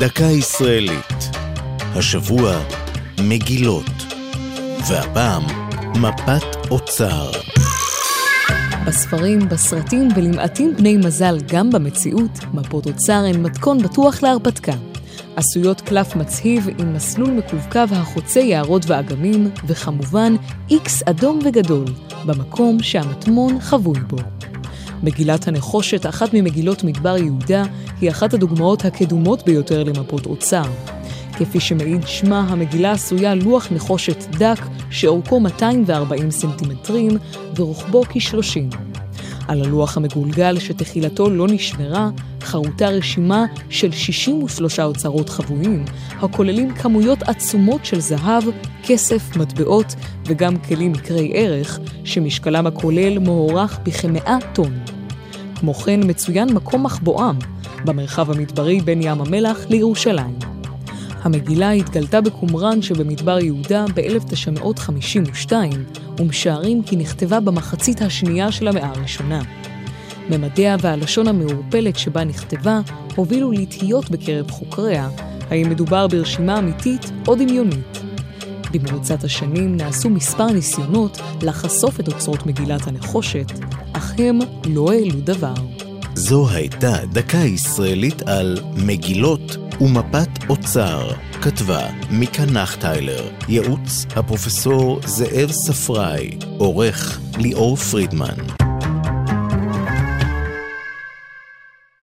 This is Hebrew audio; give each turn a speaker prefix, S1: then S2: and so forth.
S1: דקה ישראלית. השבוע מגילות. והפעם מפת אוצר.
S2: בספרים, בסרטים ולמעטים בני מזל גם במציאות, מפות אוצר הן מתכון בטוח להרפתקה. עשויות קלף מצהיב עם מסלול מקווקו החוצה יערות ואגמים, וכמובן איקס אדום וגדול, במקום שהמטמון חבוי בו. מגילת הנחושת, אחת ממגילות מדבר יהודה, היא אחת הדוגמאות הקדומות ביותר למפות אוצר. כפי שמעיד שמה, המגילה עשויה לוח נחושת דק, שאורכו 240 סנטימטרים ורוחבו כ-30. על הלוח המגולגל שתחילתו לא נשמרה, חרוטה רשימה של 63 אוצרות חבויים, הכוללים כמויות עצומות של זהב, כסף, מטבעות וגם כלים מקרי ערך, שמשקלם הכולל מוערך בכמאה טון. כמו כן מצוין מקום מחבואם, במרחב המדברי בין ים המלח לירושלים. המגילה התגלתה בקומראן שבמדבר יהודה ב-1952, ומשערים כי נכתבה במחצית השנייה של המאה הראשונה. ממדיה והלשון המעורפלת שבה נכתבה הובילו לתהיות בקרב חוקריה, האם מדובר ברשימה אמיתית או דמיונית. במרוצת השנים נעשו מספר ניסיונות לחשוף את אוצרות מגילת הנחושת, אך הם לא העלו דבר.
S1: זו הייתה דקה ישראלית על מגילות ומפת אוצר. כתבה מיקה נחטיילר, ייעוץ הפרופסור זאב ספראי, עורך ליאור פרידמן.